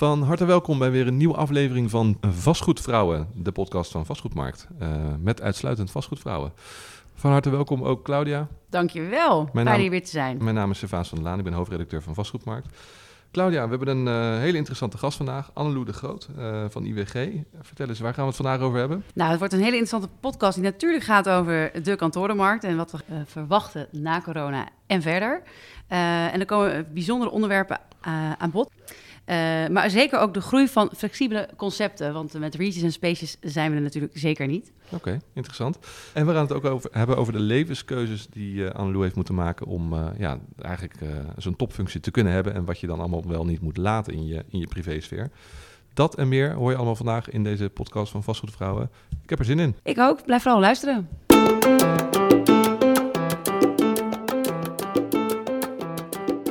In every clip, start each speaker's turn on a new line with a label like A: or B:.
A: Van harte welkom bij weer een nieuwe aflevering van Vastgoedvrouwen, de podcast van Vastgoedmarkt. Uh, met uitsluitend vastgoedvrouwen. Van harte welkom ook Claudia.
B: Dankjewel, fijn naam, hier weer te zijn.
A: Mijn naam is Servaas van der Laan, ik ben hoofdredacteur van Vastgoedmarkt. Claudia, we hebben een uh, hele interessante gast vandaag, Annelou de Groot uh, van IWG. Vertel eens, waar gaan we het vandaag over hebben?
B: Nou, het wordt een hele interessante podcast die natuurlijk gaat over de kantorenmarkt en wat we uh, verwachten na corona en verder. en er komen bijzondere onderwerpen aan bod. Uh, maar zeker ook de groei van flexibele concepten. Want met regions en spaces zijn we er natuurlijk zeker niet.
A: Oké, okay, interessant. En we gaan het ook over, hebben over de levenskeuzes die uh, Annelou heeft moeten maken om uh, ja, eigenlijk zo'n topfunctie te kunnen hebben. En wat je dan allemaal wel niet moet laten in je, in je privésfeer. Dat en meer hoor je allemaal vandaag in deze podcast van Vastgoedvrouwen. Ik heb er zin in.
B: Ik ook. Blijf vooral luisteren.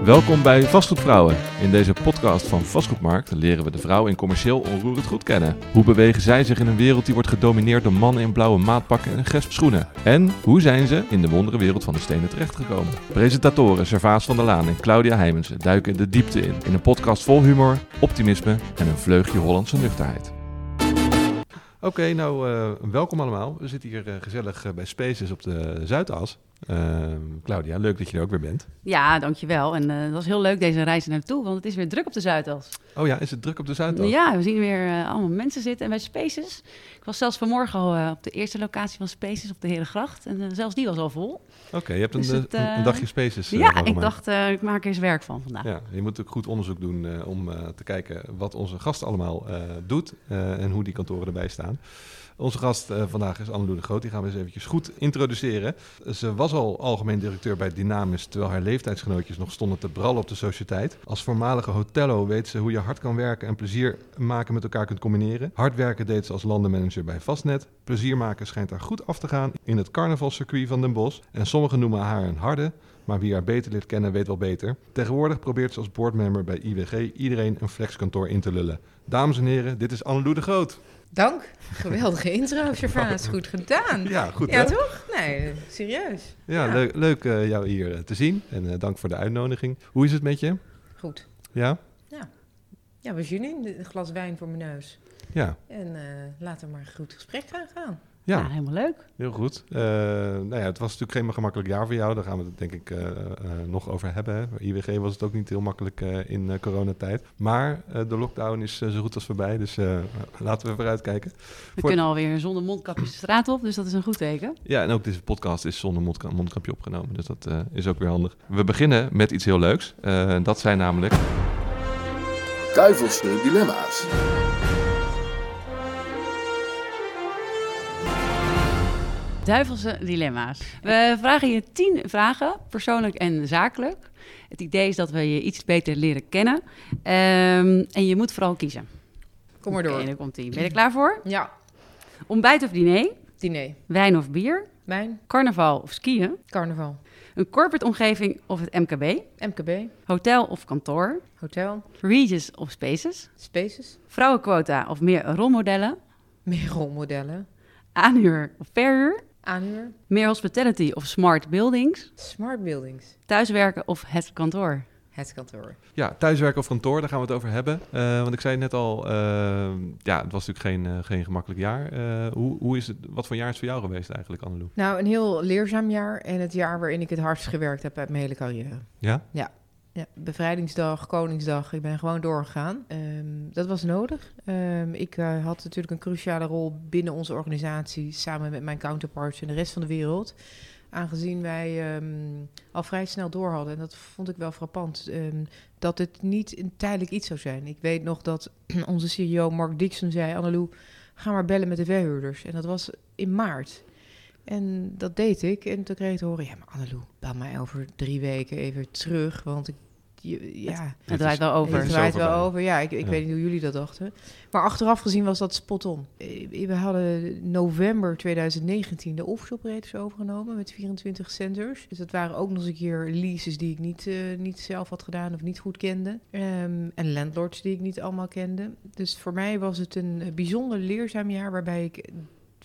A: Welkom bij Vastgoedvrouwen. In deze podcast van Vastgoedmarkt leren we de vrouw in commercieel onroerend goed kennen. Hoe bewegen zij zich in een wereld die wordt gedomineerd door mannen in blauwe maatpakken en gesp schoenen? En hoe zijn ze in de wondere wereld van de stenen terechtgekomen? Presentatoren Servaas van der Laan en Claudia Heijmens duiken de diepte in. In een podcast vol humor, optimisme en een vleugje Hollandse nuchterheid. Oké, nou uh, welkom allemaal. We zitten hier uh, gezellig uh, bij Spaces op de Zuidas. Ehm, Claudia, leuk dat je er ook weer bent.
B: Ja, dankjewel. En uh, het was heel leuk deze reis naartoe, want het is weer druk op de Zuidas.
A: Oh ja, is het druk op de Zuidas?
B: Ja, we zien weer uh, allemaal mensen zitten. En bij Spaces, ik was zelfs vanmorgen al uh, op de eerste locatie van Spaces op de Herengracht. En zelfs die was al vol.
A: Oké, okay, je hebt dus een, het, een, dagje Spaces
B: Ja, ik dacht, ik maak er eens werk van vandaag.
A: Ja, je moet ook goed onderzoek doen om te kijken wat onze gast allemaal doet en hoe die kantoren erbij staan. Onze gast uh, vandaag is Annelou de Groot. Die gaan we eens eventjes goed introduceren. Ze was al algemeen directeur bij Dynamis, terwijl haar leeftijdsgenootjes nog stonden te brallen op de sociëteit. Als voormalige hotello weet ze hoe je hard kan werken en plezier maken met elkaar kunt combineren. Hard werken deed ze als landenmanager bij Vastnet. Plezier maken schijnt haar goed af te gaan in het carnavalcircuit van Den Bosch. En sommigen noemen haar een harde, maar wie haar beter leert kennen weet wel beter. Tegenwoordig probeert ze als boardmember bij IWG iedereen een flexkantoor in te lullen. Dames en heren, dit is Annelou de Groot.
C: Dank. Geweldige intro, Gervaas. Goed gedaan.
A: Ja, goed
C: Ja, toch? Nee, serieus.
A: Ja, ja. leuk, leuk uh, jou hier uh, te zien. En uh, dank voor de uitnodiging. Hoe is het met je?
C: Goed.
A: Ja?
C: Ja. Ja, we zien in. Een glas wijn voor mijn neus.
A: Ja.
C: En laten we maar een goed gesprek gaan gaan.
B: Ja. ja, helemaal leuk.
A: Heel goed. Uh, nou ja, het was natuurlijk geen gemakkelijk jaar voor jou. Daar gaan we het denk ik uh, uh, nog over hebben. Hè. Bij IWG was het ook niet heel makkelijk in coronatijd. Maar de lockdown is zo goed als voorbij. Dus laten we vooruit kijken.
B: We voor... kunnen alweer zonder mondkapjes de straat op. Dus dat is een goed teken.
A: Ja, en ook deze podcast is zonder mondka mondkapje opgenomen. Dus dat is ook weer handig. We beginnen met iets heel leuks. dat zijn namelijk...
D: Duivelse dilemma's.
B: Duivelse dilemma's. We vragen je tien vragen, persoonlijk en zakelijk. Het idee is dat we je iets beter leren kennen. Um, en je moet vooral kiezen.
C: Kom maar door.
B: Okay, komt Ben je er klaar voor?
C: Ja.
B: Ontbijt of diner?
C: Diner.
B: Wijn of bier?
C: Wijn.
B: Carnaval of skiën?
C: Carnaval.
B: Een corporate omgeving of het MKB?
C: MKB.
B: Hotel of kantoor?
C: Hotel.
B: Regis of spaces?
C: Spaces.
B: Vrouwenquota of meer rolmodellen?
C: Meer rolmodellen.
B: Aanhuur of verhuur?
C: Aanhuur.
B: Meer hospitality of smart buildings?
C: Smart buildings.
B: Thuiswerken of het kantoor?
C: Het kantoor.
A: Ja, thuiswerken of kantoor, daar gaan we het over hebben. Uh, want ik zei net al, uh, ja, het was natuurlijk geen, uh, geen gemakkelijk jaar. hoe, hoe is het, wat voor jaar is het voor jou geweest eigenlijk, Annelou?
C: Nou, een heel leerzaam jaar en het jaar waarin ik het hardst gewerkt heb uit mijn hele carrière.
A: Ja?
C: Ja. Ja, bevrijdingsdag, Koningsdag, ik ben gewoon doorgegaan. Um, dat was nodig. Um, ik uh, had natuurlijk een cruciale rol binnen onze organisatie, samen met mijn counterparts en de rest van de wereld. Aangezien wij um, al vrij snel door hadden, en dat vond ik wel frappant, dat het niet een tijdelijk iets zou zijn. Ik weet nog dat onze CEO Mark Dixon zei, Annelou, ga maar bellen met de verhuurders. En dat was in maart. En dat deed ik. En toen kreeg ik te horen, ja, maar Annelou, bel mij over drie weken even terug, want ik ja,
B: het, draait wel over.
C: Het draait wel over, ja. Ik, ik weet niet hoe jullie dat dachten. Maar achteraf gezien was dat spot on. Eh, we hadden november 2019 de offshore overgenomen met 24 centers. Dus dat waren ook nog eens een keer leases die ik niet, uh, niet zelf had gedaan of niet goed kende. Um, en landlords die ik niet allemaal kende. Dus voor mij was het een bijzonder leerzaam jaar waarbij ik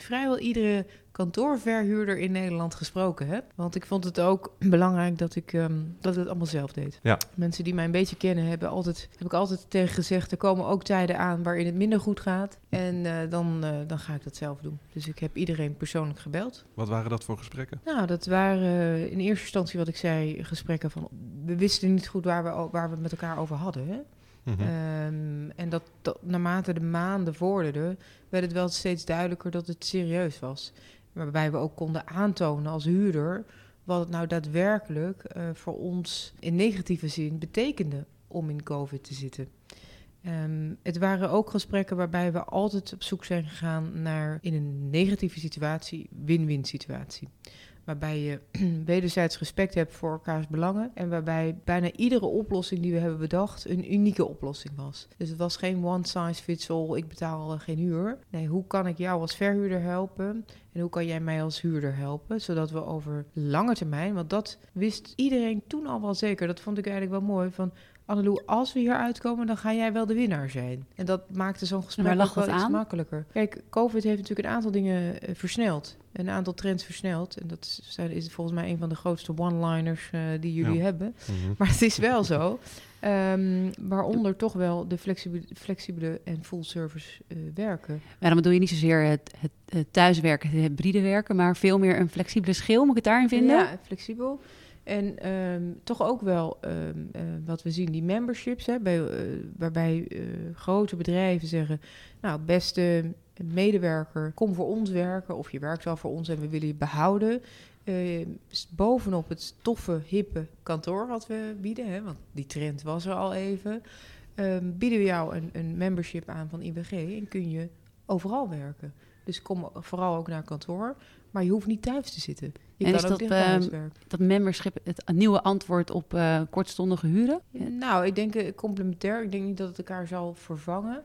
C: vrijwel iedere kantoorverhuurder in Nederland gesproken heb. Want ik vond het ook belangrijk dat ik, ehm, dat ik het allemaal zelf deed.
A: Ja.
C: Mensen die mij een beetje kennen, hebben altijd, heb ik altijd tegen gezegd... er komen ook tijden aan waarin het minder goed gaat. En eh, dan, eh, dan ga ik dat zelf doen. Dus ik heb iedereen persoonlijk gebeld.
A: Wat waren dat voor gesprekken?
C: Nou, dat waren eh, in eerste instantie wat ik zei, gesprekken van... we wisten niet goed waar we, waar we het met elkaar over hadden, hè?
A: Mhm.
C: Ehm, en dat, dat naarmate de maanden vorderden, werd het wel steeds duidelijker dat het serieus was. Waarbij we ook konden aantonen als huurder wat het nou daadwerkelijk eh, voor ons in negatieve zin betekende om in COVID te zitten. Ehm, het waren ook gesprekken waarbij we altijd op zoek zijn gegaan naar in een negatieve situatie, win-win situatie. Waarbij je wederzijds respect hebt voor elkaars belangen. En waarbij bijna iedere oplossing die we hebben bedacht een unieke oplossing was. Dus het was geen one size fits all, ik betaal geen huur. Nee, hoe kan ik jou als verhuurder helpen? En hoe kan jij mij als huurder helpen? Zodat we over lange termijn, want dat wist iedereen toen al wel zeker. Dat vond ik eigenlijk wel mooi. Van Annelou, als we hier uitkomen, dan ga jij wel de winnaar zijn. En dat maakte zo'n gesprek
B: lag
C: ook wel iets
B: aan?
C: makkelijker. Kijk, COVID heeft natuurlijk een aantal dingen eh, versneld. Een aantal trends versneld. En dat is, is volgens mij een van de grootste one-liners eh, die jullie
A: Ja.
C: hebben.
A: Mhm.
C: Maar het is wel zo. Ehm, waaronder toch wel de flexibele, flexibele en full service eh, werken.
B: Ja, dan bedoel je niet zozeer het, het, het thuiswerken, het hybride werken, maar veel meer een flexibele schil. Moet ik het daarin vinden?
C: Ja, flexibel. En ehm, toch ook wel ehm, eh, wat we zien, die memberships, hè, bij, eh, waarbij eh, grote bedrijven zeggen, nou, beste medewerker, kom voor ons werken of je werkt wel voor ons en we willen je behouden. Eh, s- bovenop het toffe, hippe kantoor wat we bieden, hè, want die trend was er al even, ehm, bieden we jou een, een membership aan van IWG en kun je overal werken. Dus kom vooral ook naar kantoor, maar je hoeft niet thuis te zitten. Je
B: En
C: kan
B: is
C: ook
B: dat, ehm,
C: werken.
B: Dat membership het nieuwe antwoord op eh, kortstondige huren?
C: Nou, ik denk eh, complementair. Ik denk niet dat het elkaar zal vervangen.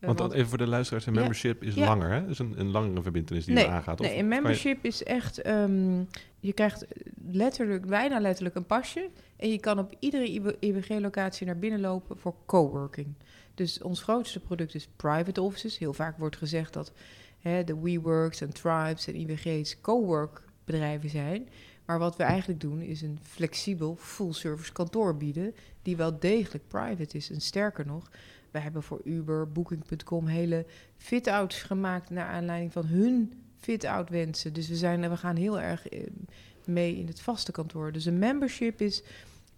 C: Eh,
A: Want even voor de luisteraars, een
C: Ja.
A: membership is
C: Ja.
A: langer, hè? Dus een, een langere verbindenis die
C: nee,
A: je aangaat. Of
C: nee, een
A: je-
C: membership is echt... ehm, je krijgt letterlijk, bijna letterlijk een pasje. En je kan op iedere IWG-locatie naar binnen lopen voor coworking. Dus ons grootste product is private offices. Heel vaak wordt gezegd dat hè, de WeWorks en Tribes en IWG's cowork bedrijven zijn. Maar wat we eigenlijk doen is een flexibel full-service kantoor bieden... die wel degelijk private is. En sterker nog, we hebben voor Uber, Booking.com hele fit-outs gemaakt... naar aanleiding van hun fit-out wensen. Dus we, zijn, we gaan heel erg eh, mee in het vaste kantoor. Dus een membership is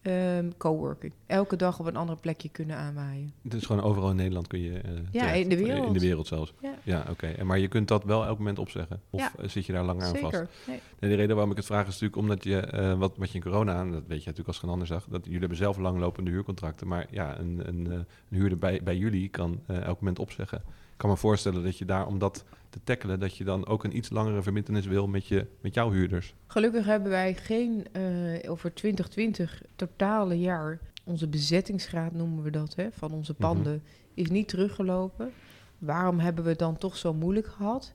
C: ehm, coworking. Elke dag op een andere plekje kunnen aanwaaien.
A: Dus gewoon overal in Nederland kun je... eh,
C: Ja, in de wereld.
A: In de wereld zelfs.
C: Ja.
A: Ja, oké. En Maar je kunt dat wel elk moment opzeggen? Of
C: Ja.
A: zit je daar langer aan vast?
C: Zeker. Nee.
A: Nee, de reden waarom ik het vraag is natuurlijk omdat je, eh, wat, wat je in corona, dat weet je natuurlijk als geen ander zag, dat jullie hebben zelf langlopende huurcontracten. Maar ja, een, een, eh, een huurder bij, bij jullie kan elk moment opzeggen. Ik kan me voorstellen dat je daar, om dat te tackelen, dat je dan ook een iets langere verbindenis wil met, je, met jouw huurders.
C: Gelukkig hebben wij geen, eh, over 2020 totale jaar, onze bezettingsgraad noemen we dat, hè, van onze
A: Mhm.
C: panden, is niet teruggelopen. Waarom hebben we het dan toch zo moeilijk gehad?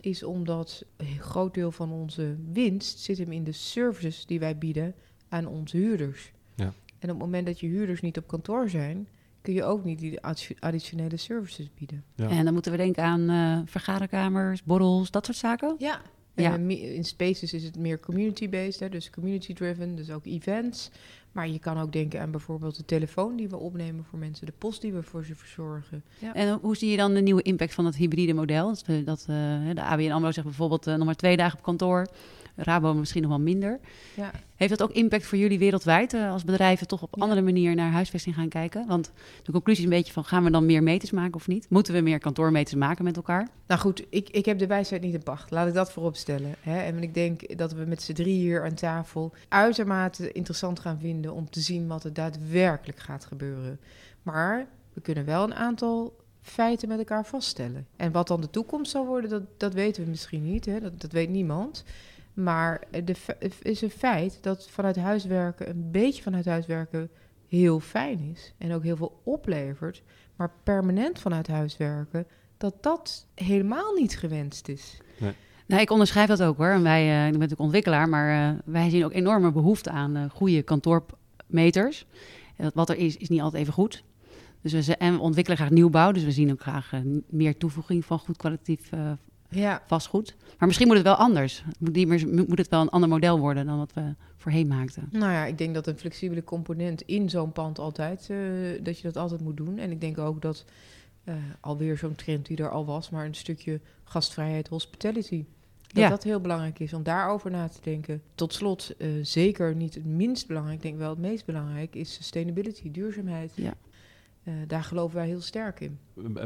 C: Is omdat een groot deel van onze winst zit hem in de services die wij bieden aan onze huurders.
A: Ja.
C: En op het moment dat je huurders niet op kantoor zijn, kun je ook niet die addi- additionele services bieden.
A: Ja.
B: En dan moeten we denken aan eh, vergaderkamers, borrels, dat soort zaken.
C: Ja.
B: Ja.
C: Eh, in Spaces is het meer community-based, hè, dus community-driven, dus ook events. Maar je kan ook denken aan bijvoorbeeld de telefoon die we opnemen voor mensen, de post die we voor ze verzorgen. Ja.
B: En hoe zie je dan de nieuwe impact van het hybride model? Dat, eh, de ABN AMRO zegt bijvoorbeeld eh, nog maar twee dagen op kantoor. Rabo misschien nog wel minder.
C: Ja.
B: Heeft dat ook impact voor jullie wereldwijd eh, als bedrijven toch op andere manier naar huisvesting gaan kijken? Want de conclusie is een beetje van gaan we dan meer meters maken of niet? Moeten we meer kantoormeters maken met elkaar?
C: Nou goed, ik, ik heb de wijsheid niet in pacht. Laat ik dat voorop stellen. Hè? En ik denk dat we met z'n drie hier aan tafel uitermate interessant gaan vinden om te zien wat er daadwerkelijk gaat gebeuren. Maar we kunnen wel een aantal feiten met elkaar vaststellen. En wat dan de toekomst zal worden, dat, dat weten we misschien niet. Hè? Dat, dat weet niemand. Maar de, is een feit dat vanuit huiswerken, een beetje vanuit huiswerken, heel fijn is. En ook heel veel oplevert. Maar permanent vanuit huiswerken, dat dat helemaal niet gewenst is.
B: Nou, ik onderschrijf dat ook hoor. En wij, eh, ik ben natuurlijk ontwikkelaar, maar eh, wij zien ook enorme behoefte aan eh, goede kantoormeters. En dat wat er is, is niet altijd even goed. Dus we, en we ontwikkelen graag nieuwbouw, dus we zien ook graag meer toevoeging van goed kwalitatief eh,
C: Ja,
B: vastgoed. Maar misschien moet het wel anders. Moet, meer- moet het wel een ander model worden dan wat we voorheen maakten.
C: nou ja, ik denk dat een flexibele component in zo'n pand altijd, eh, dat je dat altijd moet doen. En ik denk ook dat eh, alweer zo'n trend die er al was, maar een stukje gastvrijheid, hospitality. Dat
B: Ja.
C: dat heel belangrijk is om daarover na te denken. Tot slot, eh, zeker niet het minst belangrijk, ik denk wel het meest belangrijk, is sustainability, duurzaamheid.
B: Ja.
C: Eh, daar geloven wij heel sterk in.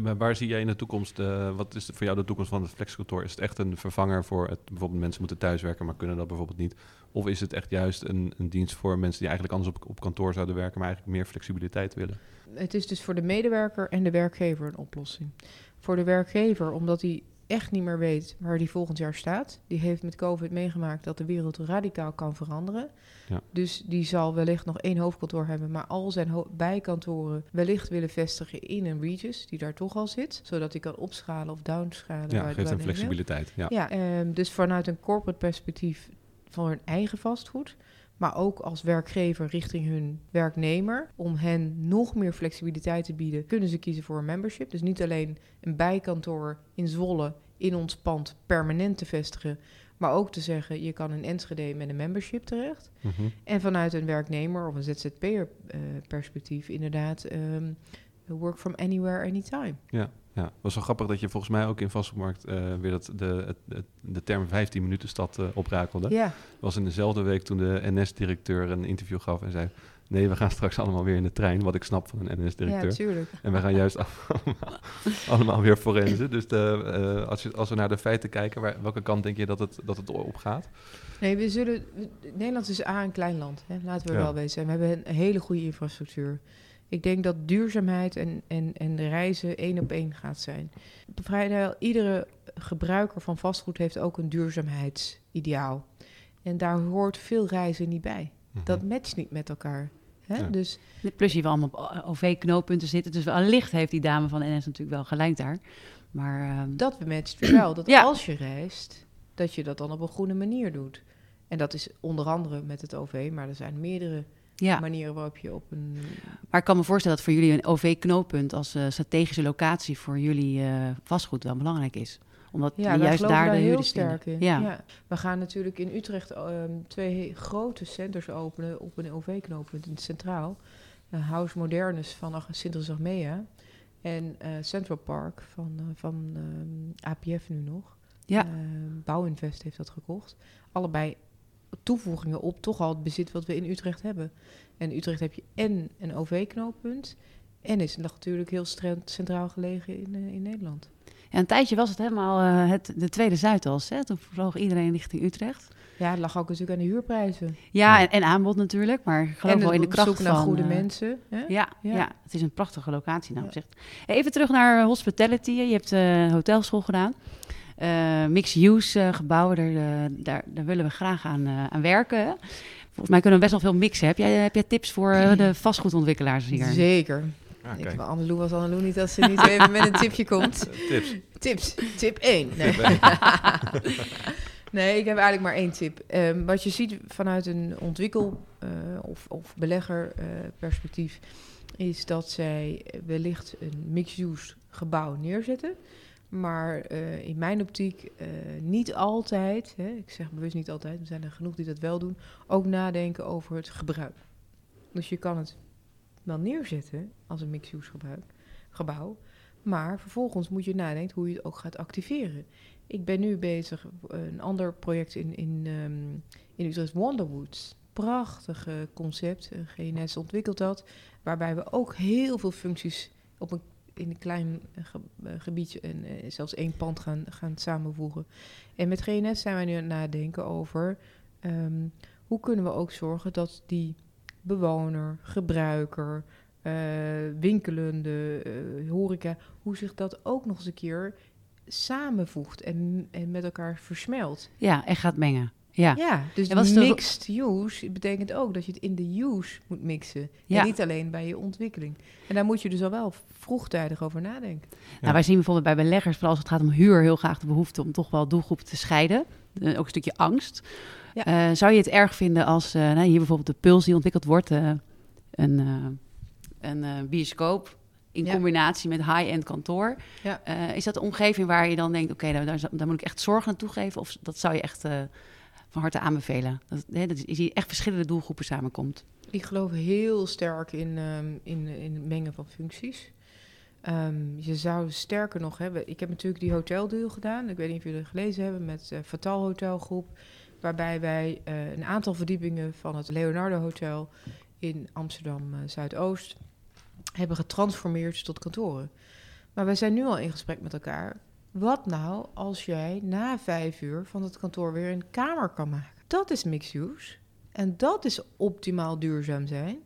A: Maar waar zie jij in de toekomst, eh, wat is voor jou de toekomst van het flexkantoor? Is het echt een vervanger voor het, bijvoorbeeld mensen moeten thuiswerken, maar kunnen dat bijvoorbeeld niet? Of is het echt juist een, een dienst voor mensen die eigenlijk anders op, op kantoor zouden werken, maar eigenlijk meer flexibiliteit willen?
C: Het is dus voor de medewerker en de werkgever een oplossing. Voor de werkgever, omdat hij echt niet meer weet waar hij volgend jaar staat. Die heeft met COVID meegemaakt dat de wereld radicaal kan veranderen.
A: Ja.
C: Dus die zal wellicht nog één hoofdkantoor hebben, maar al zijn bijkantoren wellicht willen vestigen in een Regis, die daar toch al zit. Zodat hij kan opschalen of downschalen.
A: Ja, geeft
C: wil.
A: flexibiliteit. Ja.
C: Ja, ehm, dus vanuit een corporate perspectief van hun eigen vastgoed. Maar ook als werkgever richting hun werknemer. Om hen nog meer flexibiliteit te bieden, kunnen ze kiezen voor een membership. Dus niet alleen een bijkantoor in Zwolle in ons pand permanent te vestigen. Maar ook te zeggen, je kan in Enschede met een membership terecht.
A: Mhm.
C: En vanuit een werknemer of een ZZP'er eh, perspectief inderdaad... ehm, work from anywhere, anytime.
A: Ja, ja. Het was wel grappig dat je volgens mij ook in vastgoedmarkt eh, weer dat de, het- de term 15 minuten stad eh, oprakelde.
C: Ja,
A: was in dezelfde week toen de NS-directeur een interview gaf en zei... Nee, we gaan straks allemaal weer in de trein, wat ik snap van een
C: ja,
A: NS-directeur.
C: tuurlijk.
A: en we gaan juist allemaal, allemaal weer forensen. Dus de, eh, als, je, als we naar de feiten kijken, waar, welke kant denk je dat het, dat het op gaat?
C: Nee, we zullen. Nederland is A een klein land, hè? laten we
A: Ja.
C: wel wezen. En we hebben een hele goede infrastructuur. Ik denk dat duurzaamheid en, en, en de reizen één op één gaat zijn. Vrijwel iedere gebruiker van vastgoed heeft ook een duurzaamheidsideaal. En daar hoort veel reizen niet bij. Dat matcht niet met elkaar. Hè?
A: Ja.
C: Dus
B: Plus je wil allemaal op OV-knooppunten zitten. Dus wellicht heeft die dame van NS natuurlijk wel gelijk daar. Maar ehm,
C: dat matcht weer wel. Dat
B: Ja.
C: als je reist, dat je dat dan op een goede manier doet. En dat is onder andere met het OV, maar er zijn meerdere
B: ja,
C: manieren waarop je op een
B: maar ik kan me voorstellen dat voor jullie een OV-knooppunt als eh, strategische locatie voor jullie eh, vastgoed wel belangrijk is. Omdat
C: Ja, daar
B: juist daar de
C: heel sterk in.
B: Ja.
C: Ja. We gaan natuurlijk in Utrecht ehm, twee grote centers openen op een OV-knooppunt in het Centraal. Eh, House Modernus van Ag- Sint-Azagmea en eh, Central Park van, eh, van ehm, APF nu nog.
B: Ja.
C: Ehm, Bouwinvest heeft dat gekocht. Allebei toevoegingen op toch al het bezit wat we in Utrecht hebben. En in Utrecht heb je en een OV-knooppunt en is natuurlijk heel centraal gelegen in, eh, in Nederland.
B: Ja, een tijdje was het helemaal eh, het, de tweede Zuidas. Hè? Toen vloog iedereen richting Utrecht.
C: Ja, het lag ook natuurlijk aan de huurprijzen.
B: Ja,
A: Ja.
B: En, en aanbod natuurlijk. Maar ik geloof
C: en
B: wel in de
C: op
B: kracht
C: zoek naar
B: van...
C: goede
B: eh,
C: mensen. Hè?
B: Ja, ja.
C: Ja.
B: het is een prachtige locatie nou
C: Ja.
B: opzicht. Even terug naar hospitality. Je hebt eh, hotelschool gedaan. Eh mixed-use eh, gebouwen, daar, eh, daar, daar willen we graag aan, eh, aan werken. hè. Volgens mij kunnen we best wel veel mixen. Heb jij, heb jij tips voor de vastgoedontwikkelaars hier?
C: Zeker.
A: Ja,
C: ik Annelou was Annelou niet als ze niet even met een tipje komt.
A: Tips.
C: Tips. Tip 1. Nee.
A: Tip
C: nee, ik heb eigenlijk maar één tip. Ehm, wat je ziet vanuit een ontwikkel- eh, of, of belegger eh, perspectief... is dat zij wellicht een mixed-use gebouw neerzetten... Maar eh, in mijn optiek eh, niet altijd, hè, ik zeg bewust niet altijd, er zijn er genoeg die dat wel doen, ook nadenken over het gebruik. Dus je kan het wel neerzetten als een mixed-use gebouw, maar vervolgens moet je nadenken hoe je het ook gaat activeren. Ik ben nu bezig, eh, een ander project in, in, ehm, in Utrecht, Wonderwoods. Prachtig concept, GNS ontwikkelt dat, waarbij we ook heel veel functies op een in een klein eh, eh, gebiedje en eh, zelfs één pand gaan, gaan samenvoegen. En met GNS zijn wij nu aan het nadenken over ehm, hoe kunnen we ook zorgen dat die bewoner, gebruiker, eh, winkelende, horeca, hoe zich dat ook nog eens een keer samenvoegt en, en met elkaar versmelt.
B: Ja, en gaat mengen. Ja,
C: Ja, dus
B: de ro-
C: mixed use betekent ook dat je het in de use moet mixen.
B: Ja.
C: En niet alleen bij je ontwikkeling. En daar moet je dus al wel vroegtijdig over nadenken.
B: Nou, wij zien bijvoorbeeld bij beleggers, vooral als het gaat om huur, heel graag de behoefte om toch wel doelgroepen te scheiden. Eh, ook een stukje angst.
C: Ja.
B: Eh, zou je het erg vinden als eh, nou, hier bijvoorbeeld de Puls die ontwikkeld wordt, eh, een, eh, een eh, bioscoop in
C: Ja.
B: combinatie met high-end kantoor.
C: Ja.
B: Eh, is dat een omgeving waar je dan denkt, oké, daar, daar, daar moet ik echt zorg aan toegeven? Of dat zou je echt eh, van harte aanbevelen? Dat, hè, dat echt verschillende doelgroepen samenkomt.
C: Ik geloof heel sterk in, ehm, in, in het mengen van functies. Ehm, je zou sterker nog hebben. Ik heb natuurlijk die hoteldeal gedaan. Ik weet niet of jullie het gelezen hebben met eh Fatal Hotelgroep. Waarbij wij eh, een aantal verdiepingen van het Leonardo Hotel in Amsterdam eh, Zuidoost hebben getransformeerd tot kantoren. Maar wij zijn nu al in gesprek met elkaar. Wat nou als jij na vijf uur van het kantoor weer een kamer kan maken? Dat is mixed use. En dat is optimaal duurzaam zijn.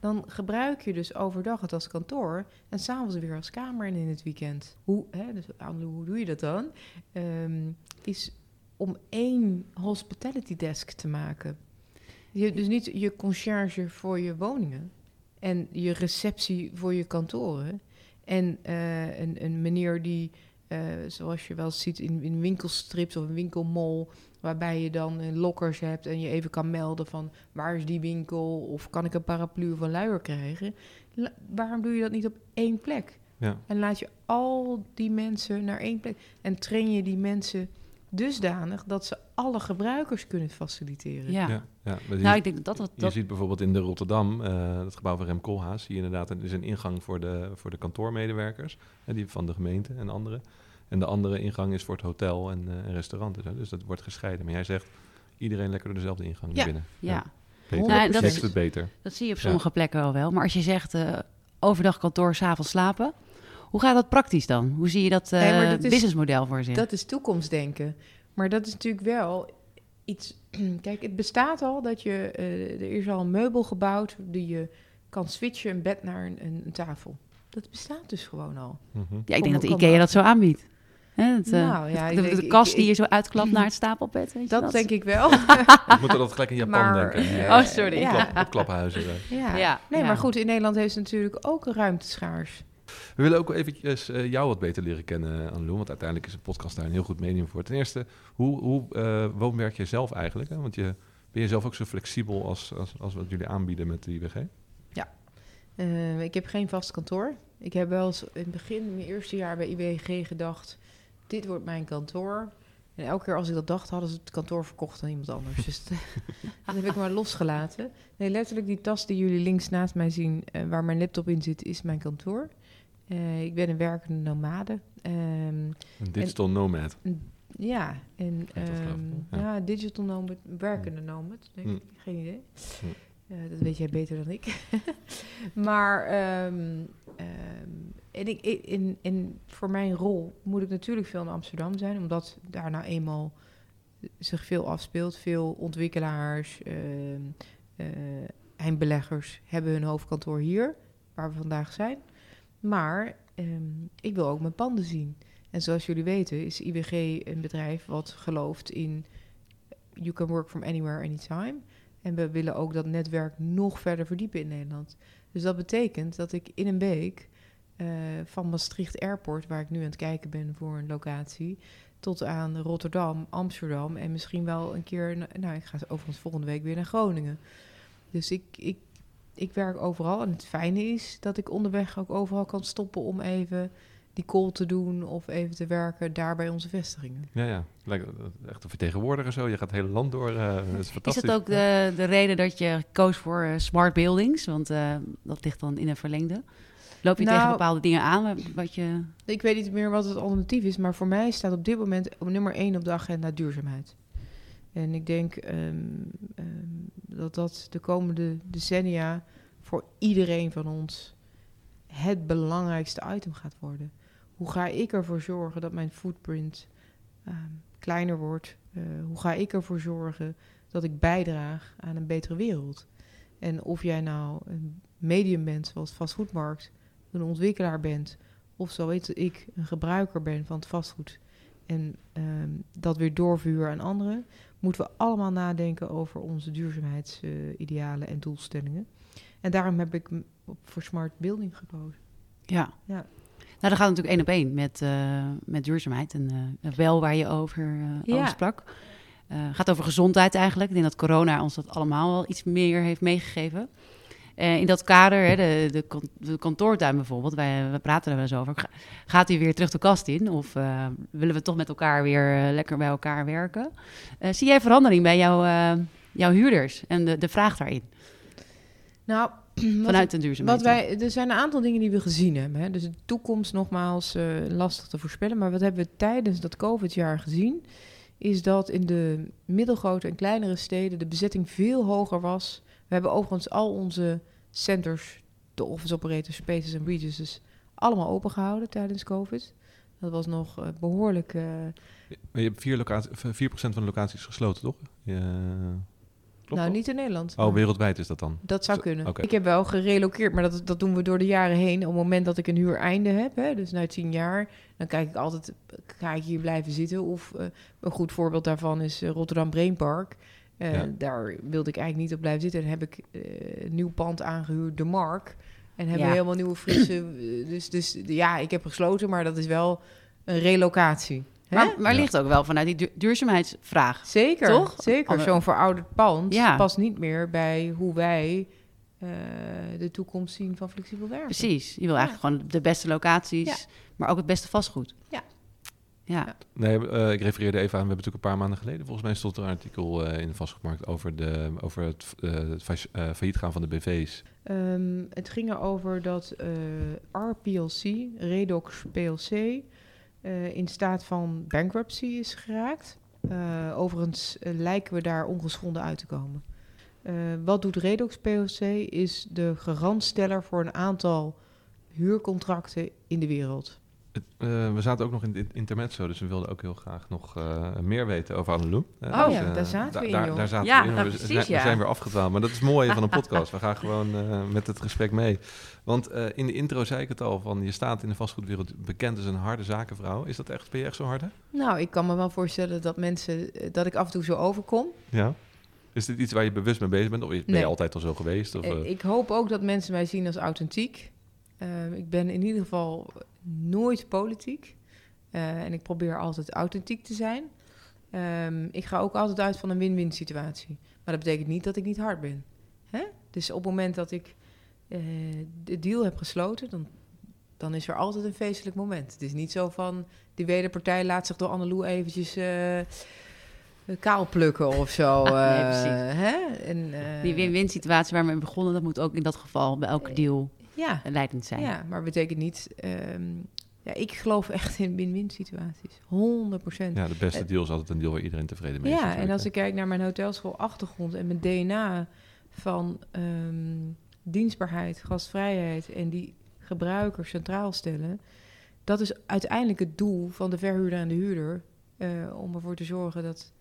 C: Dan gebruik je dus overdag het als kantoor en s'avonds weer als kamer en in het weekend. Hoe, hè, dus, hoe doe je dat dan? Ehm, is om één hospitality desk te maken. Je, dus niet je concierge voor je woningen en je receptie voor je kantoren. En eh, een, een meneer die, eh, zoals je wel ziet in, in winkelstrips of een winkelmol, waarbij je dan een lokkers hebt en je even kan melden van waar is die winkel of kan ik een paraplu of een luier krijgen. La- waarom doe je dat niet op één plek?
A: Ja.
C: En laat je al die mensen naar één plek en train je die mensen dusdanig dat ze alle gebruikers kunnen faciliteren.
B: Ja.
A: Ja, ja. Maar je,
B: Nou, ik denk dat dat... dat,
A: je
B: dat
A: ziet bijvoorbeeld in de Rotterdam, eh, het gebouw van Rem Koolhaas, zie je inderdaad, er is een ingang voor de, voor de kantoormedewerkers, die van de gemeente en andere. En de andere ingang is voor het hotel en, eh, en restaurant. en. Dus dat wordt gescheiden. Maar jij zegt, iedereen lekker door dezelfde ingang naar
C: Ja.
A: binnen.
B: ja.
A: Beter.
B: Nou, dat is-
A: het beter.
B: Dat zie je op
A: Ja.
B: sommige plekken wel wel. Maar als je zegt eh, overdag kantoor, s'avonds slapen. Hoe gaat dat praktisch dan? Hoe zie je dat eh
C: Nee, dat is-
B: businessmodel voor zich?
C: Dat is toekomstdenken. Maar dat is natuurlijk wel iets. Kijk, het bestaat al dat je. eh, er is al een meubel gebouwd die je kan switchen, een bed naar een, een, een tafel. Dat bestaat dus gewoon al.
A: Mhm.
B: ja, ik denk dat de IKEA dat zo aanbiedt. Hè, het, eh,
C: Nou, ja,
B: het- de, kast
C: ik-
B: die je zo uitklapt naar het stapelbed. Weet je
C: Dat denk ik wel.
A: Ik moet er altijd gelijk in Japan
C: Maar,
A: denken. Ja.
B: Oh, sorry.
C: Ja.
A: Opklap- opklaphuizen.
C: ja.
B: Ja,
C: Nee,
B: ja.
C: maar goed, in Nederland heeft ze natuurlijk ook ruimte schaars.
A: We willen ook eventjes eh, jou wat beter leren kennen, Annelou. Want uiteindelijk is een podcast daar een heel goed medium voor. Ten eerste, hoe, hoe eh, woonwerk je zelf eigenlijk? Hè? Want je, ben je zelf ook zo flexibel als, als, als wat jullie aanbieden met de IWG?
C: Eh, ik heb geen vast kantoor. Ik heb wel in het begin, mijn eerste jaar bij IWG, gedacht: dit wordt mijn kantoor. En elke keer als ik dat dacht, hadden ze het kantoor verkocht aan iemand anders. Dus dat, heb ik maar losgelaten. Nee, letterlijk die tas die jullie links naast mij zien, waar mijn laptop in zit, is mijn kantoor. Eh, ik ben een werkende nomade. Ehm,
A: Een digital nomad.
C: ja, en ehm,
A: ja.
C: ja. digital nomad, werkende nomad, denk
A: Hm.
C: ik. Geen idee.
A: Hm.
C: Eh, dat weet jij beter dan ik. maar ehm, en ik, in, in, voor mijn rol moet ik natuurlijk veel in Amsterdam zijn, omdat daar nou eenmaal zich veel afspeelt. Veel ontwikkelaars, eh, eindbeleggers hebben hun hoofdkantoor hier, waar we vandaag zijn. Maar ehm, ik wil ook mijn panden zien. En zoals jullie weten is IWG een bedrijf wat gelooft in you can work from anywhere, anytime. En we willen ook dat netwerk nog verder verdiepen in Nederland. Dus dat betekent dat ik in een week eh, van Maastricht Airport, waar ik nu aan het kijken ben voor een locatie, tot aan Rotterdam, Amsterdam en misschien wel een keer, nou ik ga overigens volgende week weer naar Groningen. Dus ik, ik, ik werk overal en het fijne is dat ik onderweg ook overal kan stoppen om even die call te doen of even te werken daar bij onze vestigingen.
A: Ja, ja. Lijkt eh, echt een vertegenwoordiger zo. Je gaat het hele land door. eh, dat is
B: Is
A: fantastisch.
B: dat ook de, de reden dat je koos voor eh, smart buildings? Want eh, dat ligt dan in een verlengde. Loop je
C: Nou-
B: tegen bepaalde dingen aan? wa- Wat je...
C: Ik weet niet meer wat het alternatief is, maar voor mij staat op dit moment op nummer één op de agenda duurzaamheid. En ik denk ehm, ehm, dat dat de komende decennia voor iedereen van ons het belangrijkste item gaat worden. Hoe ga ik ervoor zorgen dat mijn footprint ehm, kleiner wordt? Eh, hoe ga ik ervoor zorgen dat ik bijdraag aan een betere wereld? En of jij nou een medium bent zoals vastgoedmarkt, een ontwikkelaar bent of zo weet ik een gebruiker ben van het vastgoed en dat weer doorvuur aan anderen, moeten we allemaal nadenken over onze duurzaamheidsidealen en doelstellingen. En daarom heb ik voor smart building gekozen.
B: Ja.
C: Ja.
B: Nou, dat gaat natuurlijk één op één met, eh, met duurzaamheid en eh, wel waar je over, eh
C: Ja.
B: over sprak. Gaat over gezondheid eigenlijk. Ik denk dat corona ons dat allemaal wel iets meer heeft meegegeven. Eh, in dat kader, hè, de, de, kan- de kantoortuin bijvoorbeeld, wij, we praten er wel eens over. Ga- Gaat hij weer terug de kast in? Of eh, willen we toch met elkaar weer eh, lekker bij elkaar werken? Zie jij verandering bij jouw, jouw huurders en de, de vraag daarin?
C: Nou,
B: Vanuit de duurzaamheid.
C: wat wij, er zijn een aantal dingen die we gezien hebben. Hè. Dus de toekomst nogmaals lastig te voorspellen. Maar wat hebben we tijdens dat COVID-jaar gezien? Is dat in de middelgrote en kleinere steden de bezetting veel hoger was. We hebben overigens al onze centers, de office operators, spaces en regions, dus allemaal open gehouden tijdens COVID. Dat was nog eh, behoorlijk. eh,
A: je hebt 4, locatie, 4% van de locaties gesloten, toch? Ja. Klopt
C: nou,
A: dat?
C: niet in Nederland.
A: Oh, wereldwijd is dat dan?
C: Dat zou
A: Zo-
C: kunnen.
A: oké.
C: Ik heb wel gerelokeerd, maar dat, dat doen we door de jaren heen. Op het moment dat ik een huureinde heb, hè, dus na tien jaar, dan kijk ik altijd, ga ik hier blijven zitten? Of eh, een goed voorbeeld daarvan is eh, Rotterdam Brainpark. Eh
A: Ja.
C: Daar wilde ik eigenlijk niet op blijven zitten. En heb ik eh, een nieuw pand aangehuurd, de Mark. En hebben
B: Ja.
C: we helemaal nieuwe frisse... eh, dus, dus ja, ik heb gesloten, maar dat is wel een relocatie. Hè?
B: Maar, maar
A: Ja.
B: ligt ook wel vanuit die du- duurzaamheidsvraag.
C: Zeker,
B: Toch?
C: zeker. Zo'n verouderd pand
B: Ja.
C: past niet meer bij hoe wij eh, de toekomst zien van flexibel werken.
B: Precies. Je wil eigenlijk gewoon de beste locaties,
C: Ja.
B: maar ook het beste vastgoed.
C: Ja.
B: Ja,
A: Nee, eh, ik refereerde even aan, we hebben natuurlijk een paar maanden geleden, volgens mij stond er een artikel eh, in de vastgoedmarkt over, de, over het, eh, het fa- eh, failliet gaan van de BV's.
C: Ehm, het ging erover dat eh, RPLC, Redox PLC, eh, in staat van bankruptcy is geraakt. Eh, overigens lijken we daar ongeschonden uit te komen. Eh, wat doet Redox PLC? Is de garantsteller voor een aantal huurcontracten in de wereld.
A: Eh, we zaten ook nog in het intermezzo, dus we wilden ook heel graag nog eh, meer weten over Annelou.
C: Oh
A: dus,
C: ja,
A: eh,
C: daar zaten we in,
A: daar, daar zaten
B: Ja,
A: we in.
B: nou,
A: we,
B: precies,
A: zijn, we
B: ja.
A: zijn weer afgedwaald, maar dat is mooi van een podcast. We gaan gewoon met het gesprek mee. Want in de intro zei ik het al, van je staat in de vastgoedwereld bekend als een harde zakenvrouw. Is dat echt, ben je echt zo hard, hè?
C: Nou, ik kan me wel voorstellen dat mensen, dat ik af en toe zo overkom.
A: Ja. Is dit iets waar je bewust mee bezig bent? Of ben je
C: Nee.
A: altijd al zo geweest? Of,
C: Ik hoop ook dat mensen mij zien als authentiek. Eh, ik ben in ieder geval nooit politiek. Eh, en ik probeer altijd authentiek te zijn. Ehm, ik ga ook altijd uit van een win-win situatie. Maar dat betekent niet dat ik niet hard ben. Hè? Dus op het moment dat ik eh, de deal heb gesloten, dan, dan is er altijd een feestelijk moment. Het is niet zo van, die wederpartij laat zich door Annelou eventjes eh, kaal plukken of zo.
B: Nee,
C: hè? En,
B: die win-win situatie waar we mee begonnen, dat moet ook in dat geval bij elke deal
C: Ja,
B: leidend zijn.
C: Ja, maar betekent niet. ehm, ja, ik geloof echt in win-win situaties. 100 procent.
A: ja, de beste
C: eh,
A: deal is altijd een deal waar iedereen tevreden mee is.
C: Ja, en als
A: hè.
C: ik kijk naar mijn hotelschool achtergrond en mijn DNA van ehm, dienstbaarheid, gastvrijheid en die gebruiker centraal stellen, dat is uiteindelijk het doel van de verhuurder en de huurder eh, om ervoor te zorgen dat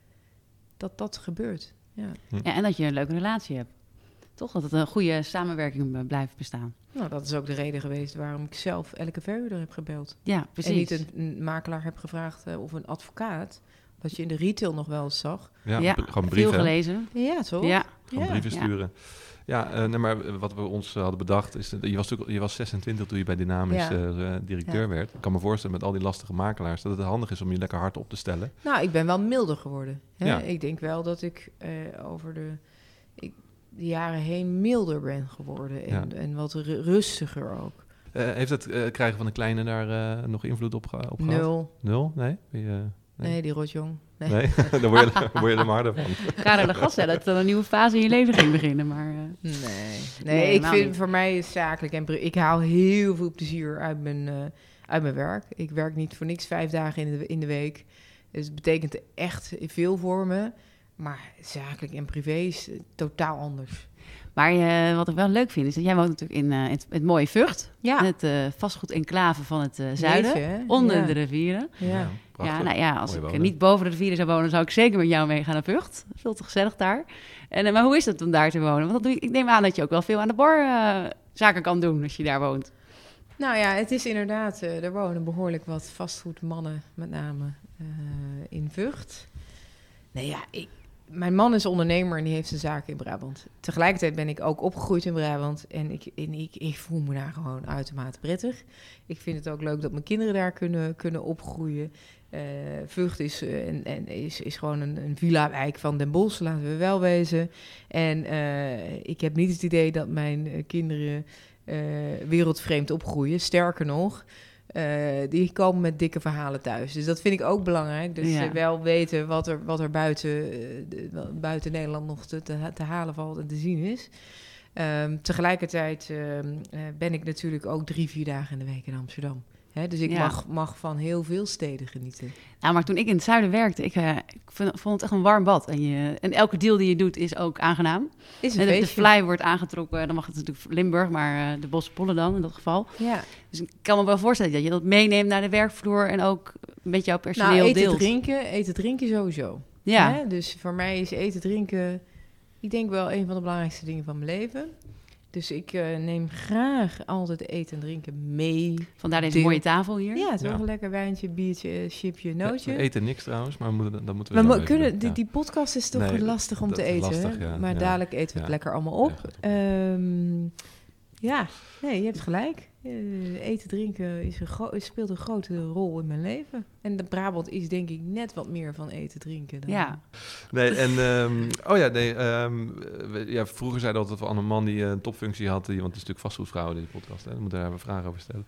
C: dat, dat gebeurt. Ja.
B: Ja, en dat je een leuke relatie hebt. Toch? Dat het een goede samenwerking eh, blijft bestaan.
C: Nou, dat is ook de reden geweest waarom ik zelf elke verhuurder heb gebeld.
B: Ja, precies.
C: En niet een, een makelaar heb gevraagd eh, of een advocaat. Wat je in de retail nog wel eens zag.
A: Ja,
B: ja,
A: gewoon
B: veel
A: brieven. hè?
B: gelezen.
C: Ja, toch?
B: Ja,
A: Gewoon
C: Ja.
A: brieven
B: Ja.
A: sturen. Ja, eh, nee, maar wat we ons hadden bedacht is... dat- je, was natuurlijk, je was 26 toen je bij Dynamis
C: Ja.
A: directeur
C: Ja.
A: werd. Ik kan me voorstellen met al die lastige makelaars... dat het handig is om je lekker hard op te stellen.
C: Nou, ik ben wel milder geworden. Hè?
A: Ja.
C: Ik denk wel dat ik eh, over de, de jaren heen milder ben geworden. En,
A: Ja.
C: en wat ru- rustiger ook.
A: Eh, heeft het eh, krijgen van de kleine daar eh, nog invloed op, ge- op gehad?
C: Nul.
A: Nul? Nee?
C: Nee,
A: Nee.
C: die rotjong. Nee.
A: nee? Daar word je, daar word je er maar harder van.
B: ga er de gas stellen dat er een nieuwe fase in je leven ging beginnen. Maar eh,
C: Nee,
B: Nee,
C: nee, ik vind
B: niet.
C: voor mij is zakelijk en ik haal heel veel plezier uit mijn, eh, uit mijn werk. Ik werk niet voor niks vijf dagen in de, in de week. Dus het betekent echt veel voor me. Maar zakelijk en privé is eh, totaal anders.
B: Maar eh, wat ik wel leuk vind, is dat jij woont natuurlijk in eh, het, het mooie Vught.
C: Ja,
B: Het eh vastgoed enclave van het eh, zuiden. Onder
C: Ja.
B: de rivieren.
C: Ja.
B: Ja, nou ja, als
A: Mooi
B: ik
A: wonen.
B: niet boven de rivieren zou wonen, zou ik zeker met jou meegaan naar Vught. Veel te gezellig daar. En, maar hoe is het om daar te wonen? Want dat doe je, ik neem aan dat je ook wel veel aan de bar zaken kan doen als je daar woont.
C: Nou ja, het is inderdaad, eh, er wonen behoorlijk wat vastgoedmannen, met name eh, in Vught. Nee ja, ik, mijn man is ondernemer en die heeft een zaak in Brabant. Tegelijkertijd ben ik ook opgegroeid in Brabant en ik, ik, ik voel me daar gewoon uitermate prettig. Ik vind het ook leuk dat mijn kinderen daar kunnen, kunnen opgroeien. Uh, Vught is, uh, en, en is, is gewoon een, een villa-wijk van Den Bosch, laten we wel wezen. En uh, ik heb niet het idee dat mijn kinderen wereldvreemd opgroeien. Sterker nog, die komen met dikke verhalen thuis. Dus dat vind ik ook belangrijk. Dus ja. wel weten wat er, wat er buiten, de, buiten Nederland nog te, te, te, halen valt en te zien is. Um, tegelijkertijd um, ben ik natuurlijk ook drie, vier dagen in de week in Amsterdam. Hè, dus ik
B: Ja.
C: mag, mag van heel veel steden genieten.
B: Nou, maar toen ik in het zuiden werkte, ik, eh, ik vond, het echt een warm bad. En, je, en elke deal die je doet is ook aangenaam.
C: Is
B: En
C: een
B: de, de fly wordt aangetrokken, dan mag het natuurlijk Limburg, maar eh, de Bosse dan in dat geval.
C: Ja.
B: Dus ik kan me wel voorstellen dat je dat meeneemt naar de werkvloer en ook met jouw personeel
C: Nou, eten,
B: deelt.
C: drinken, eten, drinken sowieso.
B: Ja,
C: Hè? Dus voor mij is eten, drinken, ik denk wel een van de belangrijkste dingen van mijn leven. Dus ik eh, neem graag altijd eten en drinken mee.
B: vandaar deze
C: deel.
B: mooie tafel hier.
C: Ja, het is
A: Ja.
C: wel een lekker wijntje, biertje, eh, chipje, nootje.
A: We eten niks trouwens, maar we moeten, dat moeten we
C: we kunnen,
A: doen.
C: die,
A: Ja.
C: die podcast is toch
A: Nee,
C: lastig om te eten.
A: lastig,
C: hè?
A: ja.
C: Maar
A: Ja.
C: dadelijk eten we het lekker allemaal op.
A: Ja, gaat op.
C: Ehm, ja, nee, je hebt gelijk. Eh, eten, drinken is een speelt een grote rol in mijn leven. En de Brabant is denk ik net wat meer van eten, drinken. Dan.
B: Ja.
A: Nee, en... ehm, oh ja, nee. ehm, we- ja, vroeger zeiden we altijd van een man die eh, een topfunctie had... Die, want het is natuurlijk vastgoedvrouw, deze podcast. Hè, daar moeten we daar even vragen over stellen.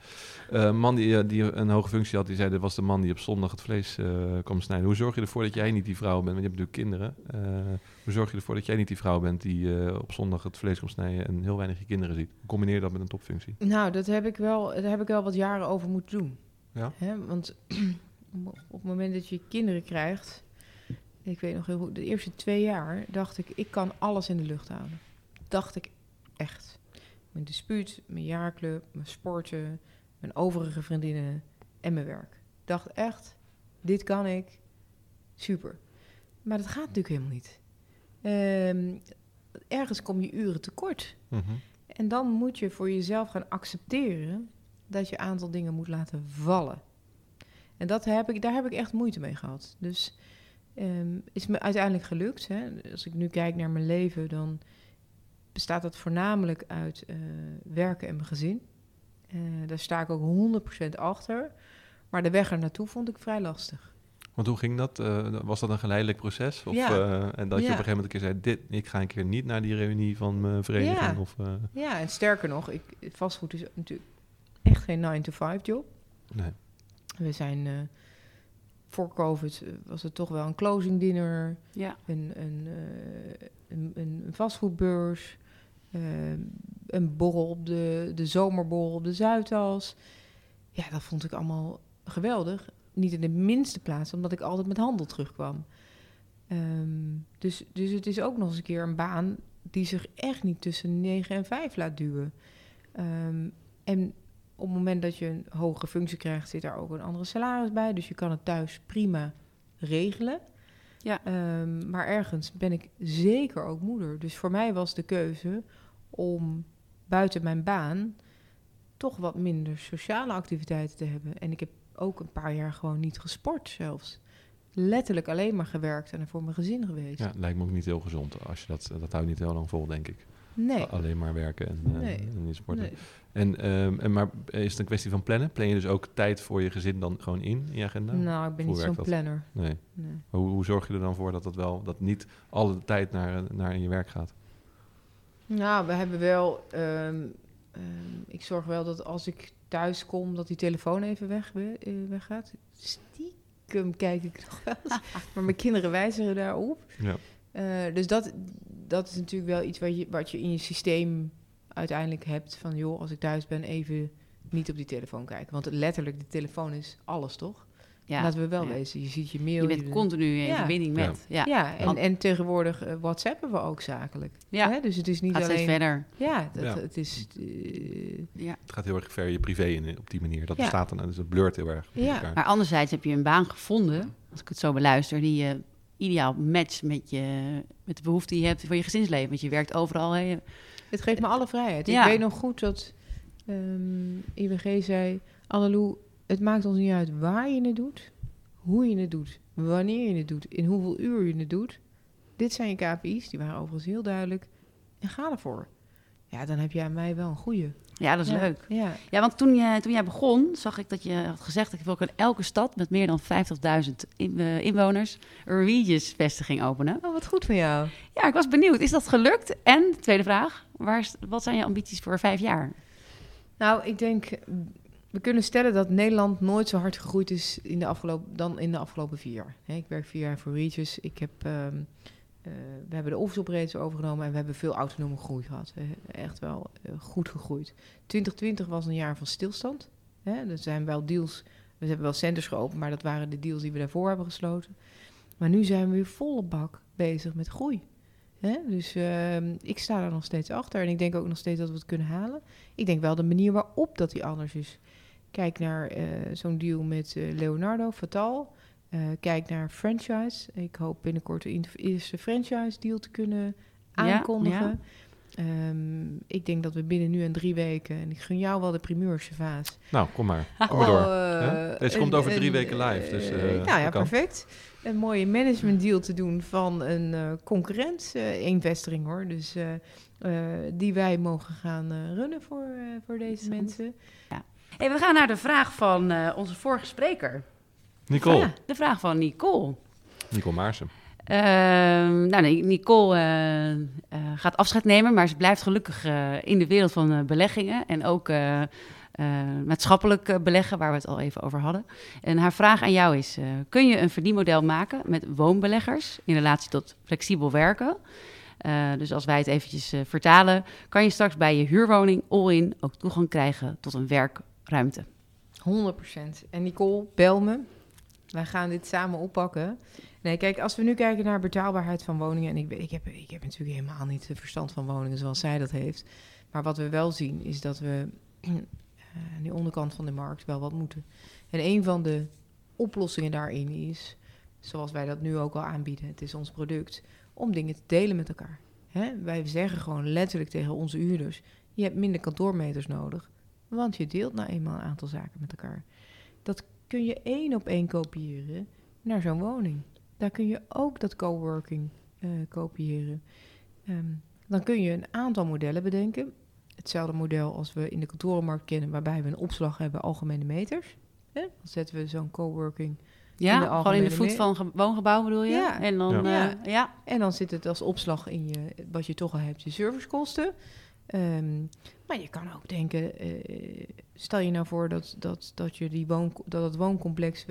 A: Eh, een man die, die een hoge functie had, die zei... dat was de man die op zondag het vlees eh, kwam snijden. Hoe zorg je ervoor dat jij niet die vrouw bent? Want je hebt natuurlijk kinderen. Eh, hoe zorg je ervoor dat jij niet die vrouw bent... die eh, op zondag het vlees komt snijden... en heel weinig je kinderen ziet? Combineer dat met een topfunctie?
C: Nou, dat heb ik wel, daar heb ik wel wat jaren over moeten doen.
A: Ja?
C: Hè? Want op het moment dat je kinderen krijgt, ik weet nog heel goed, de eerste twee jaar dacht ik, ik kan alles in de lucht houden. Dacht ik echt. Mijn dispuut, mijn jaarclub, mijn sporten, mijn overige vriendinnen en mijn werk. Dacht echt, dit kan ik. Super. Maar dat gaat natuurlijk helemaal niet. Ehm, ergens kom je uren tekort.
A: Mhm.
C: En dan moet je voor jezelf gaan accepteren dat je een aantal dingen moet laten vallen. En dat heb ik, daar heb ik echt moeite mee gehad. Dus ehm, is me uiteindelijk gelukt. Hè. Als ik nu kijk naar mijn leven, dan bestaat dat voornamelijk uit eh, werken en mijn gezin. Eh, daar sta ik ook 100% achter. Maar de weg er naartoe vond ik vrij lastig.
A: Want hoe ging dat? Eh, was dat een geleidelijk proces? Of,
C: Ja.
A: eh, en dat je op een gegeven moment een keer zei... Dit, ik ga een keer niet naar die reunie van mijn vereniging?
C: Ja.
A: Of, eh,
C: Ja, en sterker nog, ik, vastgoed is natuurlijk echt geen 9-to-5 job.
A: nee.
C: We zijn eh, voor COVID was het toch wel een closing dinner,
B: Ja.
C: een, een, eh, een, een vastgoedbeurs, eh, een borrel op de, de zomerborrel op de Zuidas. Ja, dat vond ik allemaal geweldig. Niet in de minste plaats, omdat ik altijd met handel terugkwam. Ehm, dus, dus het is ook nog eens een keer een baan die zich echt niet tussen 9 en 5 laat duwen. Ehm, en op het moment dat je een hogere functie krijgt, zit daar ook een andere salaris bij. Dus je kan het thuis prima regelen.
B: Ja.
C: Ehm, maar ergens ben ik zeker ook moeder. Dus voor mij was de keuze om buiten mijn baan toch wat minder sociale activiteiten te hebben. En ik heb ook een paar jaar gewoon niet gesport zelfs. Letterlijk alleen maar gewerkt en er voor mijn gezin geweest.
A: Ja, lijkt me ook niet heel gezond. Als je dat, dat houdt niet heel lang vol, denk ik.
C: Nee.
A: Alleen maar werken en, eh,
C: Nee.
A: en niet sporten.
C: nee.
A: En, ehm, en, maar is het een kwestie van plannen? Plan je dus ook tijd voor je gezin dan gewoon in, in je agenda?
C: Nou, ik ben
A: hoe
C: niet zo'n planner.
A: Nee. Hoe, hoe zorg je er dan voor dat dat wel, dat niet alle tijd naar, naar je werk gaat?
C: Nou, we hebben wel. ehm, ehm, ik zorg wel dat als ik thuis kom, dat die telefoon even weg, eh, weggaat. Stiekem kijk ik nog wel eens. maar mijn kinderen wijzigen daarop.
A: Ja.
C: Eh, dus dat, dat is natuurlijk wel iets wat je, wat je in je systeem uiteindelijk hebt. Van joh, als ik thuis ben, even niet op die telefoon kijken. Want letterlijk, de telefoon is alles, toch?
B: Ja.
C: Laten we wel
B: Ja.
C: wezen. Je ziet je mail.
B: Je bent continu in
C: Ja.
B: verbinding met. Ja.
C: Ja, en, en tegenwoordig eh, WhatsAppen we ook zakelijk.
B: Ja.
C: Hè? Dus het is niet
B: Gaat
C: alleen...
B: verder.
C: Ja, dat,
A: Ja.
C: het is... eh,
B: Ja.
A: Het gaat heel erg ver je privé in op die manier. Dat
C: Ja.
A: bestaat dan, dus het blurt heel erg
C: Ja.
A: elkaar.
B: Maar anderzijds heb je een baan gevonden, als ik het zo beluister, die je ideaal matcht met, je, met de behoefte die je hebt voor je gezinsleven. Want je werkt overal. Hè.
C: Het geeft me alle vrijheid.
B: Ja.
C: Ik weet nog goed dat ehm IWG zei... Annelou, het maakt ons niet uit waar je het doet, hoe je het doet, wanneer je het doet, in hoeveel uur je het doet. Dit zijn je KPI's, die waren overigens heel duidelijk. En ga ervoor. Ja, dan heb jij mij wel een goede.
B: Ja, dat is
C: Ja,
B: leuk.
C: Ja.
B: Ja, want toen, je, toen jij begon, zag ik dat je had gezegd... dat ik wil ook in elke stad met meer dan 50.000 in, eh, inwoners... een Regis-vestiging openen.
C: Oh, wat goed van jou.
B: Ja, ik was benieuwd. Is dat gelukt? En, tweede vraag, waar wat zijn je ambities voor vijf jaar?
C: Nou, ik denk, we kunnen stellen dat Nederland nooit zo hard gegroeid is in de afgelopen, dan in de afgelopen vier jaar. Ik werk vier jaar voor Regis. Ik heb, ehm, eh, we hebben de office operations overgenomen en we hebben veel autonome groei gehad. Eh, echt wel eh, goed gegroeid. 2020 was een jaar van stilstand. Hè, er zijn wel deals, we hebben wel centers geopend, maar dat waren de deals die we daarvoor hebben gesloten. Maar nu zijn we weer volle bak bezig met groei. Dus ehm, ik sta daar nog steeds achter. En ik denk ook nog steeds dat we het kunnen halen. Ik denk wel de manier waarop dat die anders is. Kijk naar eh, zo'n deal met eh, Leonardo, Fatal. Eh, kijk naar franchise. Ik hoop binnenkort de eerste franchise deal te kunnen
B: Ja,
C: aankondigen. Ehm, ik denk dat we binnen nu en drie weken... en ik gun jou wel de primeurs, Vaas.
A: Nou, kom maar. Kom maar door.
C: Oh,
A: Hè? Deze komt over drie weken live, dus,
C: nou ja, perfect. Een mooie management deal te doen van een eh, concurrent. eh één vestiging hoor. Dus eh, eh, die wij mogen gaan eh, runnen voor, eh, voor deze mensen.
B: Hey, we gaan naar de vraag van eh, onze vorige spreker.
A: Nicole.
B: Ja, de vraag van Nicole.
A: Nicole Maarsen.
B: Ehm, nou, Nicole eh, eh, gaat afscheid nemen, maar ze blijft gelukkig in de wereld van beleggingen en ook maatschappelijk beleggen, waar we het al even over hadden. En haar vraag aan jou is: kun je een verdienmodel maken met woonbeleggers in relatie tot flexibel werken? Dus als wij het eventjes vertalen, kan je straks bij je huurwoning all-in ook toegang krijgen tot een werkruimte.
C: 100%. En Nicole, bel me. Wij gaan dit samen oppakken. Nee, kijk, als we nu kijken naar betaalbaarheid van woningen... en ik, ik, heb, ik heb natuurlijk helemaal niet de verstand van woningen zoals zij dat heeft. Maar wat we wel zien is dat we eh, aan de onderkant van de markt wel wat moeten. En een van de oplossingen daarin is, zoals wij dat nu ook al aanbieden... het is ons product, om dingen te delen met elkaar. Wij zeggen gewoon letterlijk tegen onze huurders... je hebt minder kantoormeters nodig... Want je deelt nou eenmaal een aantal zaken met elkaar. Dat kun je één op één kopiëren naar zo'n woning. Daar kun je ook dat coworking eh kopiëren. Ehm, dan kun je een aantal modellen bedenken. Hetzelfde model als we in de kantorenmarkt kennen, waarbij we een opslag hebben algemene meters. Hè? Dan zetten we zo'n coworking
B: Ja,
C: In de
B: gewoon in de voet van een ge- woongebouw bedoel je?
C: Ja.
B: En dan,
C: Ja.
B: ja. ja.
C: En dan zit het als opslag in je, wat je toch al hebt, je servicekosten. Ehm, maar je kan ook denken, eh, stel je nou voor dat, dat, dat, je die woon, dat het wooncomplex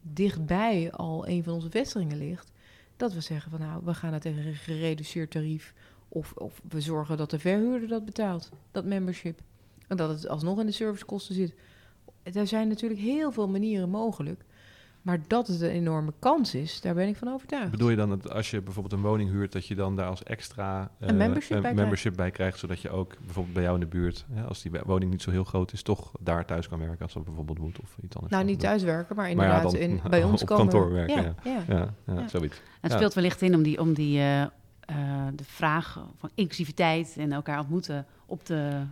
C: dichtbij al een van onze vestigingen ligt. Dat we zeggen van nou, we gaan het tegen een gereduceerd tarief. Of, of we zorgen dat de verhuurder dat betaalt, dat membership. En dat het alsnog in de servicekosten zit. Er zijn natuurlijk heel veel manieren mogelijk. Maar dat het een enorme kans is, daar ben ik van overtuigd.
A: Bedoel je dan dat als je bijvoorbeeld een woning huurt, dat je dan daar als extra eh,
C: Een membership bij
A: membership bij krijgt, zodat je ook bijvoorbeeld bij jou in de buurt, hè, als die woning niet zo heel groot is, toch daar thuis kan werken als dat bijvoorbeeld moet of iets anders.
C: Nou, niet
A: doen.
C: thuiswerken, maar
A: Maar ja,
C: inderdaad
A: dan
C: in, bij ons
A: op
C: komen...
A: kantoor werken,
C: ja. ja.
A: Ja, ja,
C: Ja.
A: zoiets.
B: Het
A: Ja.
B: speelt wellicht in om, die, om die, eh, eh, de vraag van inclusiviteit en elkaar ontmoeten op te,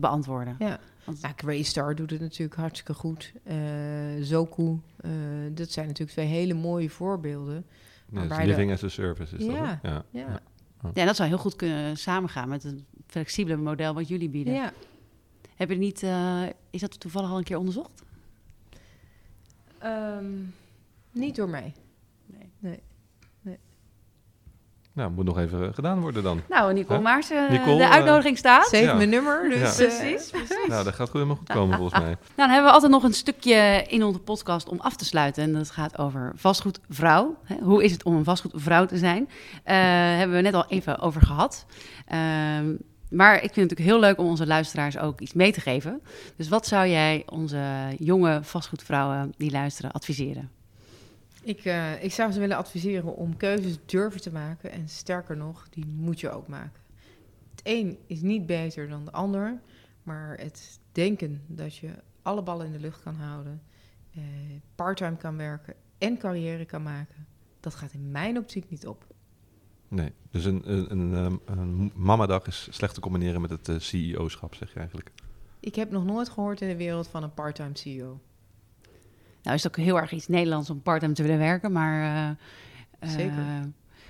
B: te beantwoorden.
C: Ja.
B: Want-
C: Nou, Graystar doet het natuurlijk hartstikke goed. Eh Zoku, eh, dat zijn natuurlijk twee hele mooie voorbeelden.
A: Ja, dus
C: de-
A: living as a service is
C: Ja,
A: dat. hè? Ja.
C: Ja,
B: Ja, dat zou heel goed kunnen samengaan met het flexibele model wat jullie bieden.
C: ja.
B: Heb je niet, eh, is dat toevallig al een keer onderzocht?
C: Ehm, niet door mij.
B: Nee.
A: Nou, moet nog even gedaan worden dan.
B: Nou, Nicole
A: Huh?
B: Maarsen,
A: Nicole,
B: de
A: eh,
B: uitnodiging staat.
A: Ja.
C: mijn nummer, dus...
A: Ja.
C: eh,
B: Precies, precies.
A: Nou, dat gaat goed helemaal goed komen volgens mij.
B: Nou, dan hebben we altijd nog een stukje in onze podcast om af te sluiten. En dat gaat over vastgoedvrouw. Hè, Hoe is het om een vastgoedvrouw te zijn? Eh hebben we net al even over gehad. Ehm, maar ik vind het natuurlijk heel leuk om onze luisteraars ook iets mee te geven. Dus wat zou jij onze jonge vastgoedvrouwen die luisteren adviseren?
C: Ik, eh, ik zou ze willen adviseren om keuzes durven te maken. En sterker nog, die moet je ook maken. Het een is niet beter dan de ander. Maar het denken dat je alle ballen in de lucht kan houden, eh, parttime kan werken en carrière kan maken, dat gaat in mijn optiek niet op.
A: Nee, dus een, een, een, ehm, een mamadag is slecht te combineren met het eh, CEO-schap, zeg je eigenlijk.
C: Ik heb nog nooit gehoord in de wereld van een parttime CEO.
B: Nou is het ook heel erg iets Nederlands om part-time te willen werken, maar... eh,
C: Zeker.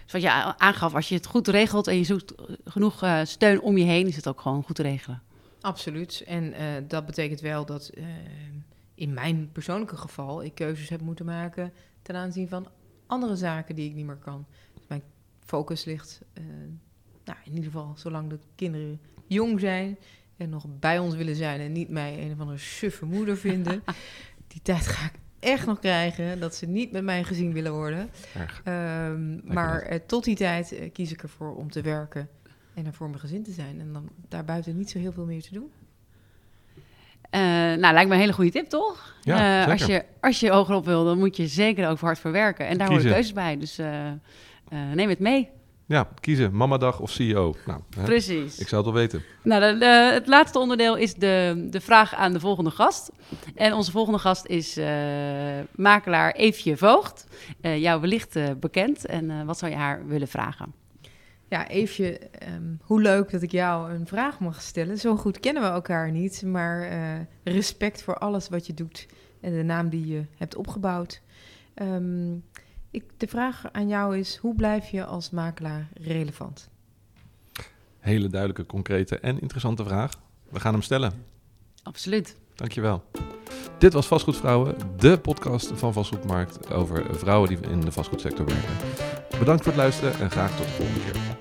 B: Dus wat je aangaf, als je het goed regelt en je zoekt genoeg eh, steun om je heen, is het ook gewoon goed te regelen.
C: Absoluut. En dat betekent wel dat in mijn persoonlijke geval ik keuzes heb moeten maken ten aanzien van andere zaken die ik niet meer kan. Mijn focus ligt, nou, in ieder geval zolang de kinderen jong zijn en nog bij ons willen zijn en niet mij een of andere suffe moeder vinden. Die tijd ga ik echt nog krijgen, dat ze niet met mij gezien willen worden. Ehm, maar eh, tot die tijd eh, kies ik ervoor om te werken en er voor mijn gezin te zijn. En dan daarbuiten niet zo heel veel meer te doen.
B: Eh, nou, lijkt me een hele goede tip, toch?
A: Ja,
B: Eh, als, je, als je hogerop wil, dan moet je zeker er ook hard voor werken. En daar
A: Kiezen.
B: keuzes bij. Dus eh, eh, neem het mee.
A: Ja, kiezen. Mamadag of CEO. Nou, hè,
B: Precies.
A: ik zou het wel weten.
B: Nou, de- de- het laatste onderdeel is de, de vraag aan de volgende gast. En onze volgende gast is eh, makelaar Eefje Voogd. Eh, jou wellicht eh, bekend. En eh, wat zou je haar willen vragen?
C: Ja, Eefje, ehm, hoe leuk dat ik jou een vraag mag stellen. Zo goed kennen we elkaar niet, maar eh, respect voor alles wat je doet en de naam die je hebt opgebouwd. Ehm, ik, de vraag aan jou is, hoe blijf je als makelaar relevant?
A: Hele duidelijke, concrete en interessante vraag. We gaan hem stellen.
B: Absoluut.
A: Dankjewel. Dit was Vastgoedvrouwen, de podcast van Vastgoedmarkt over vrouwen die in de vastgoedsector werken. Bedankt voor het luisteren en graag tot de volgende keer.